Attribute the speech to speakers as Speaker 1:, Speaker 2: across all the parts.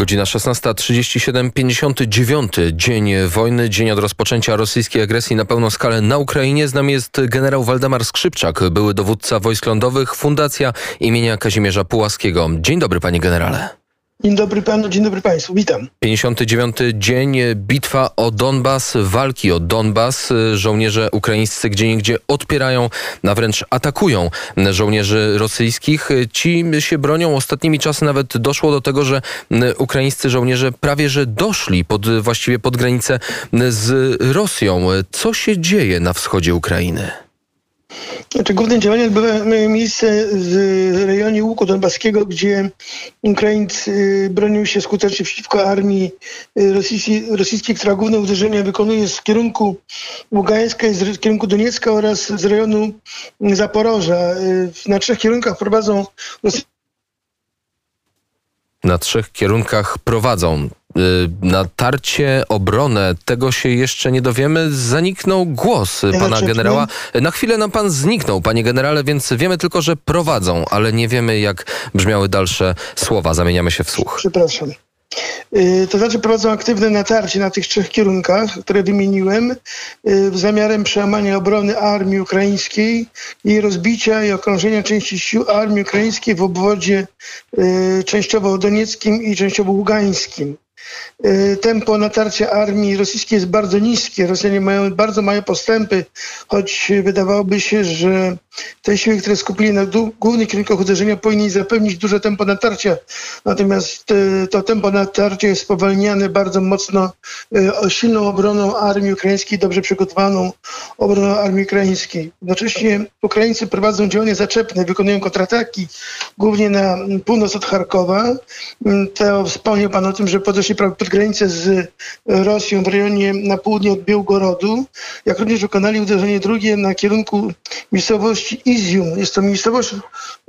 Speaker 1: Godzina 16.37, 59 dzień wojny, dzień od rozpoczęcia rosyjskiej agresji na pełną skalę na Ukrainie. Z nami jest generał Waldemar Skrzypczak, były dowódca wojsk lądowych, Fundacja imienia Kazimierza Pułaskiego. Dzień dobry, panie generale.
Speaker 2: Dzień dobry panu, dzień dobry państwu, witam.
Speaker 1: 59 dzień, bitwa o Donbas, walki o Donbas. Żołnierze ukraińscy gdzie niegdzie odpierają, a wręcz atakują żołnierzy rosyjskich. Ci się bronią. Ostatnimi czasy nawet doszło do tego, że ukraińscy żołnierze prawie że doszli pod, właściwie pod granicę z Rosją. Co się dzieje na wschodzie Ukrainy?
Speaker 2: Znaczy, główne działania odbywają miejsce w rejonie Łuku Donbaskiego, gdzie Ukraińcy bronią się skutecznie przeciwko armii rosyjskiej, rosyjskiej która główne uderzenia wykonuje z kierunku Ługańska i z kierunku Doniecka oraz z rejonu Zaporoża. Na trzech kierunkach prowadzą
Speaker 1: na trzech kierunkach prowadzą. Y, natarcie, obronę, tego się jeszcze nie dowiemy. Zaniknął głos pana generała. Na chwilę nam pan zniknął, panie generale, więc wiemy tylko, że prowadzą, ale nie wiemy, jak brzmiały dalsze słowa. Zamieniamy się w słuch.
Speaker 2: Przepraszam. Y, to znaczy prowadzą aktywne natarcie na tych trzech kierunkach, które wymieniłem, y, zamiarem przełamania obrony armii ukraińskiej i rozbicia i okrążenia części sił armii ukraińskiej w obwodzie częściowo donieckim i częściowo ługańskim. Y, tempo natarcia armii rosyjskiej jest bardzo niskie. Rosjanie mają bardzo małe postępy, choć wydawałoby się, że te siły, które skupili na głównych kierunkach uderzenia, powinni zapewnić duże tempo natarcia. Natomiast y, to tempo natarcia jest spowalniane bardzo mocno y, silną obroną armii ukraińskiej, dobrze przygotowaną obroną armii ukraińskiej. Jednocześnie Ukraińcy prowadzą działania zaczepne, wykonują kontrataki, głównie na północ od Charkowa. To wspomniał Pan o tym, że podeszli pod granicę z Rosją w rejonie na południe od Białgorodu, jak również wykonali uderzenie drugie na kierunku miejscowości Izium. Jest to miejscowość,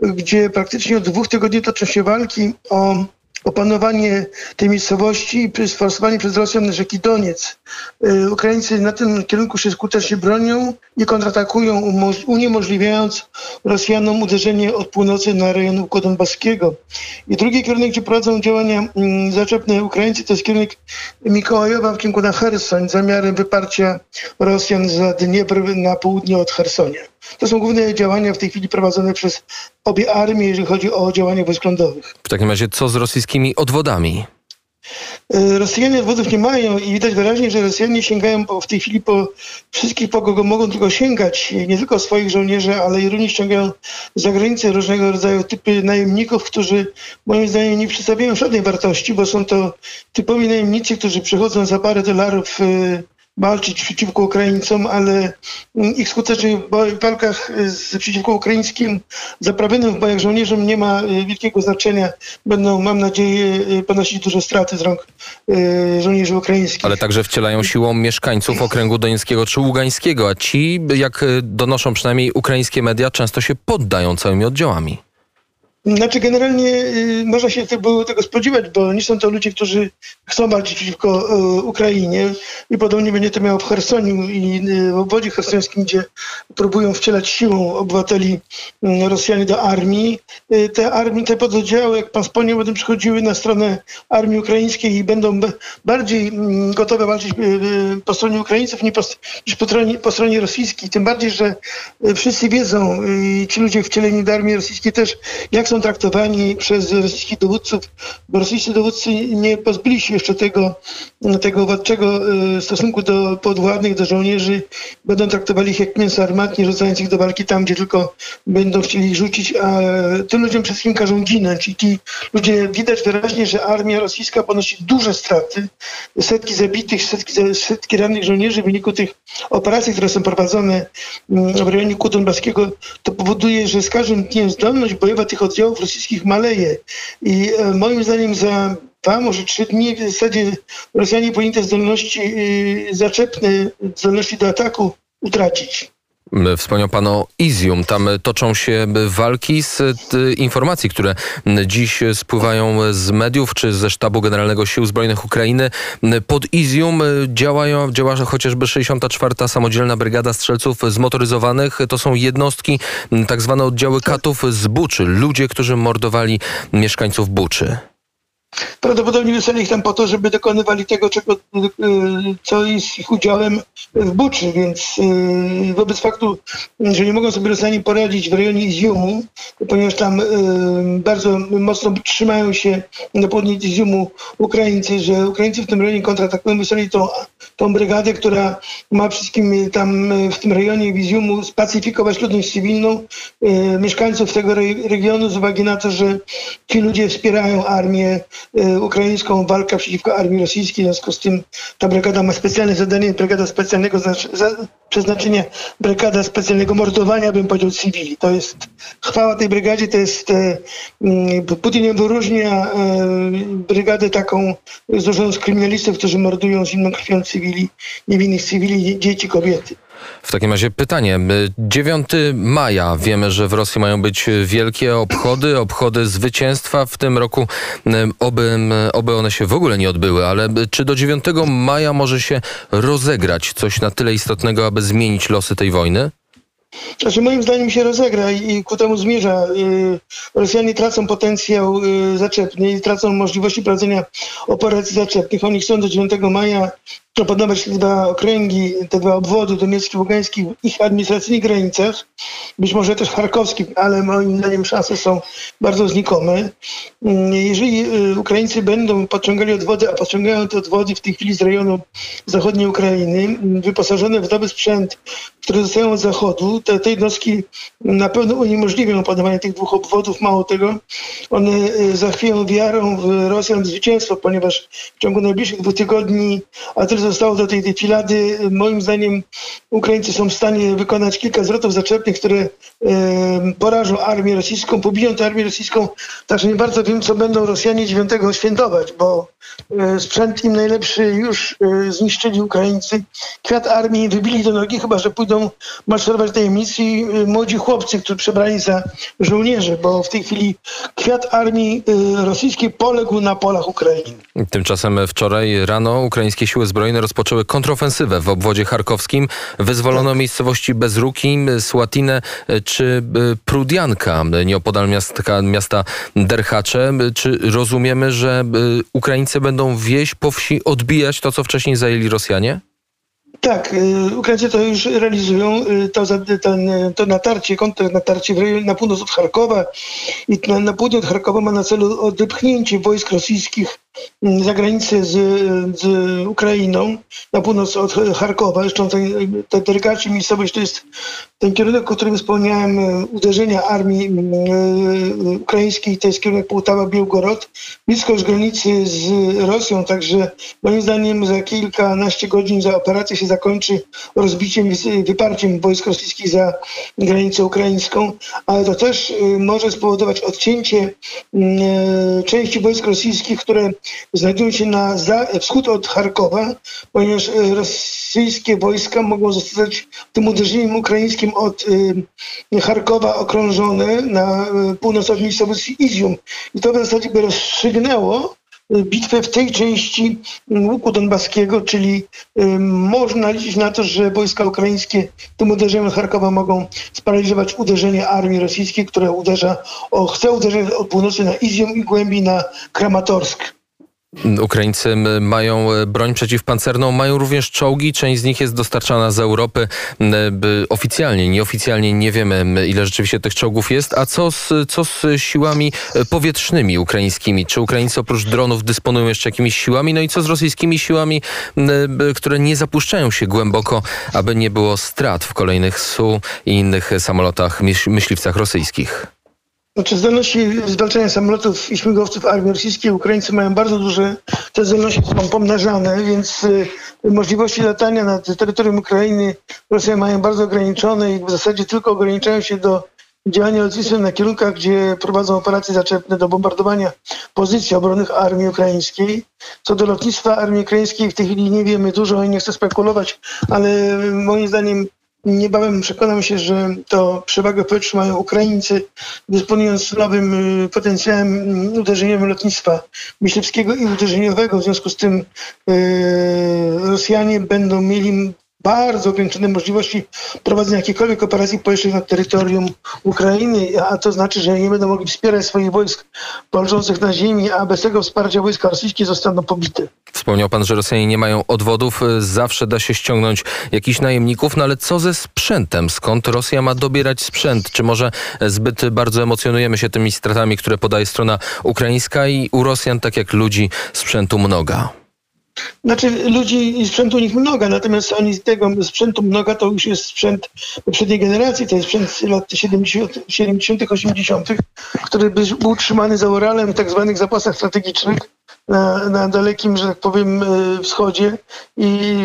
Speaker 2: gdzie praktycznie od dwóch tygodni toczą się walki o opanowanie tej miejscowości i sforsowanie przez Rosjan rzeki Doniec. Y, Ukraińcy na tym kierunku się skutecznie bronią i kontratakują, uniemożliwiając Rosjanom uderzenie od północy na rejon Łuku Donbaskiego. I drugi kierunek, gdzie prowadzą działania mm, zaczepne Ukraińcy, to jest kierunek Mikołajowa w kierunku na Hersoń, z zamiarem wyparcia Rosjan za Dniepr na południe od Hersonia. To są główne działania w tej chwili prowadzone przez obie armie, jeżeli chodzi o działania wojsk lądowych.
Speaker 1: W takim razie co z rosyjskimi odwodami?
Speaker 2: E, Rosjanie odwodów nie mają i widać wyraźnie, że Rosjanie sięgają w tej chwili po wszystkich, po kogo mogą tylko sięgać. Nie tylko swoich żołnierzy, ale i również ściągają z zagranicy różnego rodzaju typy najemników, którzy moim zdaniem nie przedstawiają żadnej wartości, bo są to typowi najemnicy, którzy przychodzą za parę dolarów e, walczyć przeciwko Ukraińcom, ale ich skuteczność w walkach z, przeciwko ukraińskim zaprawionym w bojach żołnierzom nie ma e, wielkiego znaczenia. Będą, mam nadzieję, e, ponosić duże straty z rąk e, żołnierzy ukraińskich.
Speaker 1: Ale także wcielają siłą mieszkańców okręgu donieckiego czy ługańskiego, a ci, jak donoszą przynajmniej ukraińskie media, często się poddają całymi oddziałami.
Speaker 2: Znaczy generalnie y, można się tego, tego spodziewać, bo nie są to ludzie, którzy chcą walczyć przeciwko y, Ukrainie i podobnie będzie to miało w Chersoniu i y, w obwodzie chersońskim, gdzie próbują wcielać siłą obywateli y, Rosjanie do armii. Te armii, te pododdziały, jak pan wspomniał, będą przychodziły na stronę armii ukraińskiej i będą bardziej mm, gotowe walczyć po stronie Ukraińców niż po, niż po, stronie, po stronie rosyjskiej. Tym bardziej, że wszyscy wiedzą, ci ludzie wcieleni do armii rosyjskiej też, jak są traktowani przez rosyjskich dowódców, bo rosyjscy dowódcy nie pozbyli się jeszcze tego, tego władczego e, stosunku do podwładnych, do żołnierzy. Będą traktowali ich jak mięso armatnie, rzucając ich do walki tam, gdzie tylko będą chcieli ich rzucić, a tym ludziom wszystkim każą ginąć. I ci ludzie widać wyraźnie, że armia rosyjska ponosi duże straty, setki zabitych, setki, setki rannych żołnierzy w wyniku tych operacji, które są prowadzone mm, w rejonie Kudonbaskiego. To powoduje, że z każdym dniem zdolność bojowa tych oddziałów oddziałów rosyjskich maleje. I e, moim zdaniem za dwa, może trzy dni w zasadzie Rosjanie powinni te zdolności e, zaczepne, zdolności do ataku utracić.
Speaker 1: Wspomniał Pan o Izium. Tam toczą się walki z informacji, które dziś spływają z mediów czy ze Sztabu Generalnego Sił Zbrojnych Ukrainy. Pod Izium działają, działa chociażby 64. Samodzielna Brygada Strzelców Zmotoryzowanych. To są jednostki, tak zwane oddziały katów z Buczy. Ludzie, którzy mordowali mieszkańców Buczy.
Speaker 2: Prawdopodobnie wysłali ich tam po to, żeby dokonywali tego, czego, co jest ich udziałem w Buczy, więc wobec faktu, że nie mogą sobie Rosjanie poradzić w rejonie Iziumu, ponieważ tam bardzo mocno trzymają się na południe Iziumu Ukraińcy, że Ukraińcy w tym rejonie kontratakują, wysłali tą, tą brygadę, która ma wszystkim tam w tym rejonie Iziumu spacyfikować ludność cywilną, mieszkańców tego regionu z uwagi na to, że ci ludzie wspierają armię E, ukraińską walkę przeciwko armii rosyjskiej. W związku z tym ta brygada ma specjalne zadanie, brygada specjalnego przeznaczenia, brygada specjalnego mordowania, bym powiedział, cywili. To jest chwała tej brygadzie, to jest e, ją wyróżnia e, brygadę taką złożoną z kryminalistów, którzy mordują zimną krwią cywili, niewinnych cywili, dzieci, kobiety.
Speaker 1: W takim razie pytanie. 9 maja. Wiemy, że w Rosji mają być wielkie obchody, obchody zwycięstwa. W tym roku oby, oby one się w ogóle nie odbyły, ale czy do 9 maja może się rozegrać coś na tyle istotnego, aby zmienić losy tej wojny?
Speaker 2: Znaczy moim zdaniem się rozegra i ku temu zmierza. Y, Rosjanie tracą potencjał y, zaczepny i tracą możliwości prowadzenia operacji zaczepnych. Oni chcą do 9 maja proponować te dwa okręgi, te dwa obwody Doniecki, Ługański w ich administracyjnych granicach, być może też charkowskich, ale moim zdaniem szanse są bardzo znikome. Mm, jeżeli y, Ukraińcy będą podciągali odwody, a podciągają te odwody w tej chwili z rejonu zachodniej Ukrainy, mm, wyposażone w nowy sprzęt, które zostają od zachodu, te, te jednostki na pewno uniemożliwią opanowanie tych dwóch obwodów. Mało tego, one y, zachwieją wiarą w Rosjan zwycięstwo, ponieważ w ciągu najbliższych dwóch tygodni, a zostało do tej defilady. Moim zdaniem Ukraińcy są w stanie wykonać kilka zwrotów zaczepnych, które e, porażą armię rosyjską, pobiją tę armię rosyjską. Także nie bardzo wiem, co będą Rosjanie 9 świętować, bo e, sprzęt im najlepszy już e, zniszczyli Ukraińcy. Kwiat armii wybili do nogi, chyba że pójdą maszerować tej misji młodzi chłopcy, którzy przebrani za żołnierzy, bo w tej chwili kwiat armii rosyjskiej poległ na polach Ukrainy.
Speaker 1: Tymczasem wczoraj rano ukraińskie siły zbrojne Zbrojne rozpoczęły kontrofensywę w obwodzie charkowskim. Wyzwolono tak. miejscowości Bezruki, Słatinę e, czy e, Prudianka, nieopodal miasta, miasta Derchacze. Czy rozumiemy, że e, Ukraińcy będą wieś po wsi odbijać to, co wcześniej zajęli Rosjanie?
Speaker 2: Tak, Ukraińcy to już realizują, to, ten, to natarcie, kontrnatarcie na północ od Charkowa i na, na południe od Charkowa ma na celu odepchnięcie wojsk rosyjskich za granicę z, z Ukrainą, na północ od Charkowa. Zresztą te derykaci miejscowość to jest ten kierunek, o którym wspomniałem, e, uderzenia armii e, ukraińskiej, to jest kierunek Połtawa-Białgorod, blisko granicy z Rosją, także moim zdaniem za kilkanaście godzin za operację się zakończy rozbiciem, wyparciem wojsk rosyjskich za granicę ukraińską, ale to też e, może spowodować odcięcie części wojsk rosyjskich, które znajdują się na wschód od Charkowa, ponieważ e, rosyjskie wojska mogą zostać tym uderzeniem ukraińskim od y, Charkowa okrążone na y, północ od miejscowości Izium. I to w zasadzie by rozstrzygnęło bitwę w tej części łuku donbaskiego, czyli y, można liczyć na to, że wojska ukraińskie tym uderzeniem Charkowa mogą sparaliżować uderzenie armii rosyjskiej, która uderza, o, chce uderzyć od północy na Izium i głębiej na Kramatorsk.
Speaker 1: Ukraińcy mają e, broń przeciwpancerną, mają również czołgi. Część z nich jest dostarczana z Europy oficjalnie, nieoficjalnie nie wiemy ile rzeczywiście tych czołgów jest. A co z, co z siłami e, powietrznymi ukraińskimi? Czy Ukraińcy oprócz dronów dysponują jeszcze jakimiś siłami? No i co z rosyjskimi siłami, które nie zapuszczają się głęboko, aby nie było strat w kolejnych SU i innych samolotach, myśliwcach rosyjskich?
Speaker 2: Znaczy zdolności zwalczania samolotów i śmigłowców armii rosyjskiej Ukraińcy mają bardzo duże, te zdolności są pomnażane, więc y, możliwości latania nad terytorium Ukrainy Rosjanie mają bardzo ograniczone i w zasadzie tylko ograniczają się do działania lotniczym na kierunkach, gdzie prowadzą operacje zaczepne do bombardowania pozycji obronnych armii ukraińskiej. Co do lotnictwa armii ukraińskiej w tej chwili nie wiemy dużo i nie chcę spekulować, ale moim zdaniem Niebawem przekonam się, że to przewagę powietrzną mają Ukraińcy, dysponując nowym y, potencjałem mm, uderzeniowym lotnictwa myśliwskiego i uderzeniowego. W związku z tym yy, Rosjanie będą mieli bardzo ograniczone możliwości prowadzenia jakiejkolwiek operacji powietrznych na terytorium Ukrainy, a to znaczy, że nie będą mogli wspierać swoich wojsk walczących na ziemi, a bez tego wsparcia wojska rosyjskie zostaną pobite.
Speaker 1: Wspomniał pan, że Rosjanie nie mają odwodów, zawsze da się ściągnąć jakichś najemników, no ale co ze sprzętem? Skąd Rosja ma dobierać sprzęt? Czy może zbyt bardzo emocjonujemy się tymi stratami, które podaje strona ukraińska i u Rosjan, tak jak ludzi, sprzętu mnoga?
Speaker 2: Znaczy ludzi i sprzętu u nich mnoga, natomiast oni tego sprzętu mnoga to już jest sprzęt poprzedniej generacji, to jest sprzęt lat 70., 70., 80., który był trzymany za Uralem w tak zwanych zapasach strategicznych na, na dalekim, że tak powiem, e, wschodzie i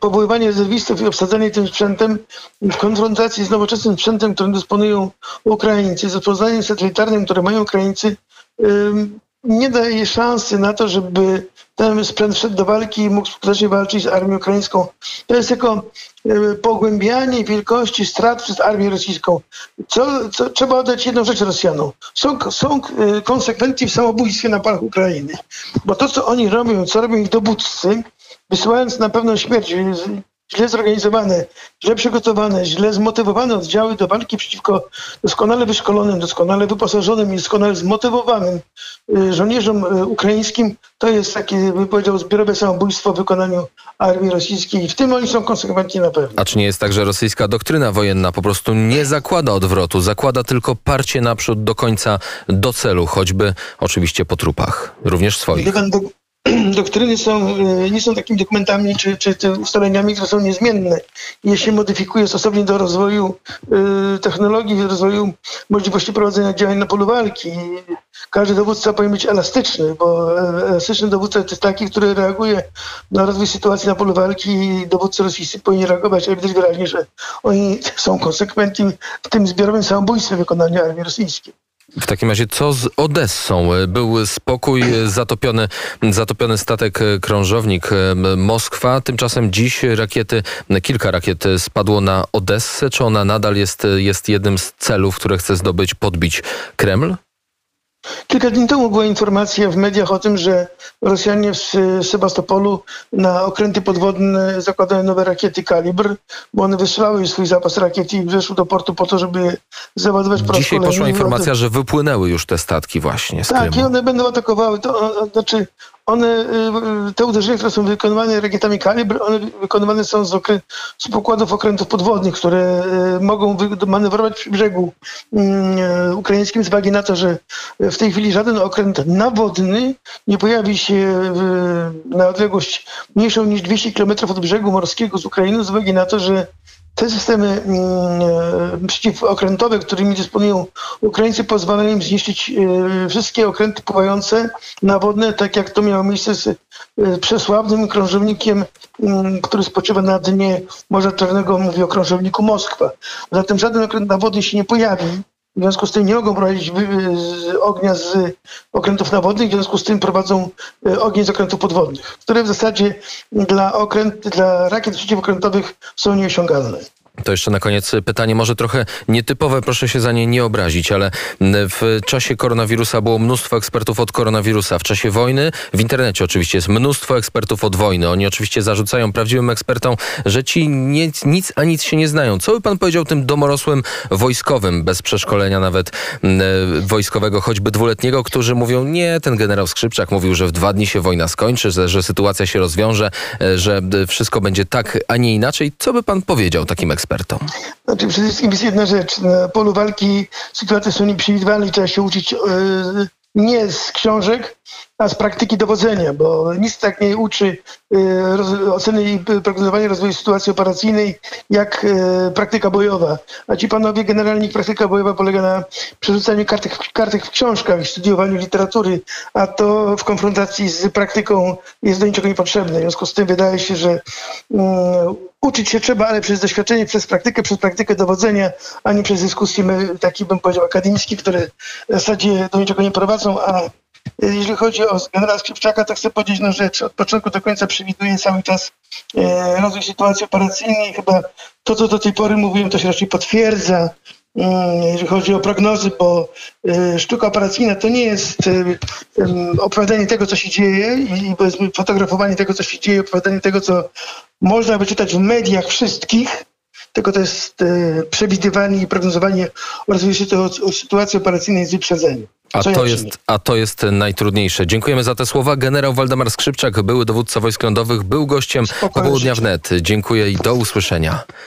Speaker 2: powoływanie rezerwistów i obsadzanie tym sprzętem w konfrontacji z nowoczesnym sprzętem, którym dysponują Ukraińcy, z rozpoznaniem satelitarnym, które mają Ukraińcy, nie daje szansy na to, żeby ten sprzęt wszedł do walki i mógł skutecznie walczyć z armią ukraińską. To jest tylko e, pogłębianie wielkości strat przez armię rosyjską. Co, co, trzeba oddać jedną rzecz Rosjanom. Są, są e, konsekwentni w samobójstwie na palach Ukrainy. Bo to, co oni robią, co robią ich dowódcy, wysyłając na pewną śmierć źle zorganizowane, źle przygotowane, źle zmotywowane oddziały do walki przeciwko doskonale wyszkolonym, doskonale wyposażonym i doskonale zmotywowanym y, żołnierzom y, ukraińskim, to jest takie, bym powiedział, zbiorowe samobójstwo w wykonaniu armii rosyjskiej. W tym oni są konsekwentni na pewno.
Speaker 1: A czy nie jest tak, że rosyjska doktryna wojenna po prostu nie zakłada odwrotu, zakłada tylko parcie naprzód do końca, do celu, choćby oczywiście po trupach, również swoich?
Speaker 2: doktryny są, e, nie są takimi dokumentami czy, czy, czy ustaleniami, które są niezmienne. Je się modyfikuje stosownie do rozwoju y, technologii, rozwoju możliwości prowadzenia działań na polu walki. Każdy dowódca powinien być elastyczny, bo e, elastyczny dowódca to jest taki, który reaguje na rozwój sytuacji na polu walki i dowódcy rosyjscy powinni reagować, ale widać wyraźnie, że oni są konsekwentni w tym zbiorowym samobójstwie wykonania armii rosyjskiej.
Speaker 1: W takim razie co z Odessą? Był spokój, zatopiony, zatopiony statek krążownik Moskwa. Tymczasem dziś rakiety, kilka rakiet spadło na Odessę. Czy ona nadal jest, jest jednym z celów, które chce zdobyć, podbić Kreml?
Speaker 2: Kilka dni temu była informacja w mediach o tym, że Rosjanie w Sebastopolu na okręty podwodne zakładają nowe rakiety kalibr, bo one wysłały już swój zapas rakiet i weszły do portu po to, żeby załadować po
Speaker 1: Dzisiaj poszła informacja, że wypłynęły już te statki właśnie z
Speaker 2: Tak,
Speaker 1: Krymu.
Speaker 2: i one będą atakowały. To, znaczy one, y, te uderzenia, które są wykonywane rakietami kalibr, one wykonywane są z, okrę- z pokładów okrętów podwodnych, które y, mogą manewrować przy brzegu mm, y, ukraińskim z uwagi na to, że w tej chwili żaden okręt nawodny nie pojawi się na odległość mniejszą niż 200 km od brzegu morskiego z Ukrainy z uwagi na to, że te systemy mm, e, przeciwokrętowe, którymi dysponują Ukraińcy, pozwalają im zniszczyć e, wszystkie okręty pływające nawodne, tak jak to miało miejsce z e, przesławnym krążownikiem, mm, który spoczywa na dnie Morza Czarnego, mówię o krążowniku Moskwa. Zatem żaden okręt nawodny się nie pojawi w związku z tym nie mogą prowadzić ognia z okrętów nawodnych, w związku z tym prowadzą e, ogień z okrętów podwodnych, które w zasadzie dla, okręt, dla rakiet przeciwokrętowych są nieosiągalne.
Speaker 1: To jeszcze na koniec pytanie, może trochę nietypowe, proszę się za nie nie obrazić, ale w czasie koronawirusa było mnóstwo ekspertów od koronawirusa. W czasie wojny, w internecie oczywiście jest mnóstwo ekspertów od wojny. Oni oczywiście zarzucają prawdziwym ekspertom, że ci nic, nic a nic się nie znają. Co by pan powiedział tym domorosłym wojskowym, bez przeszkolenia nawet wojskowego, choćby dwuletniego, którzy mówią, nie, ten generał Skrzypczak mówił, że w dwa dni się wojna skończy, że, że sytuacja się rozwiąże, e, że wszystko będzie tak, a nie inaczej. Co by pan powiedział takim ekspertom? Ekspertom?
Speaker 2: Znaczy, przede wszystkim jest jedna rzecz. Na polu walki sytuacje są nieprzewidywalne i trzeba się uczyć yy, nie z książek, a z praktyki dowodzenia, bo nic tak nie uczy y, oceny i prognozowania rozwoju sytuacji operacyjnej jak y, praktyka bojowa. A ci panowie, generalnie praktyka bojowa polega na przerzucaniu kartek, kartek w książkach i studiowaniu literatury, a to w konfrontacji z praktyką jest do niczego niepotrzebne. W związku z tym wydaje się, że um, uczyć się trzeba, ale przez doświadczenie, przez praktykę, przez praktykę dowodzenia, a nie przez dyskusje, taki bym powiedział, akademickie, które w zasadzie do niczego nie prowadzą, a jeżeli chodzi o generała Skrzypczaka, to chcę powiedzieć no, rzecz. Od początku do końca przewiduje cały czas e, rozwój sytuacji operacyjnej. Chyba to, co do tej pory mówiłem, to się raczej potwierdza. Mm, jeżeli chodzi o prognozy, bo e, sztuka operacyjna to nie jest e, opowiadanie tego, co się dzieje i fotografowanie tego, co się dzieje, opowiadanie tego, co można wyczytać w mediach wszystkich, tylko to jest e, przewidywanie i prognozowanie oraz o sytuacji operacyjnej z wyprzedzeniem.
Speaker 1: A to, jest, a to jest najtrudniejsze. Dziękujemy za te słowa. Generał Waldemar Skrzypczak, były dowódca wojsk lądowych, był gościem popołudnia wnet. Dziękuję i do usłyszenia.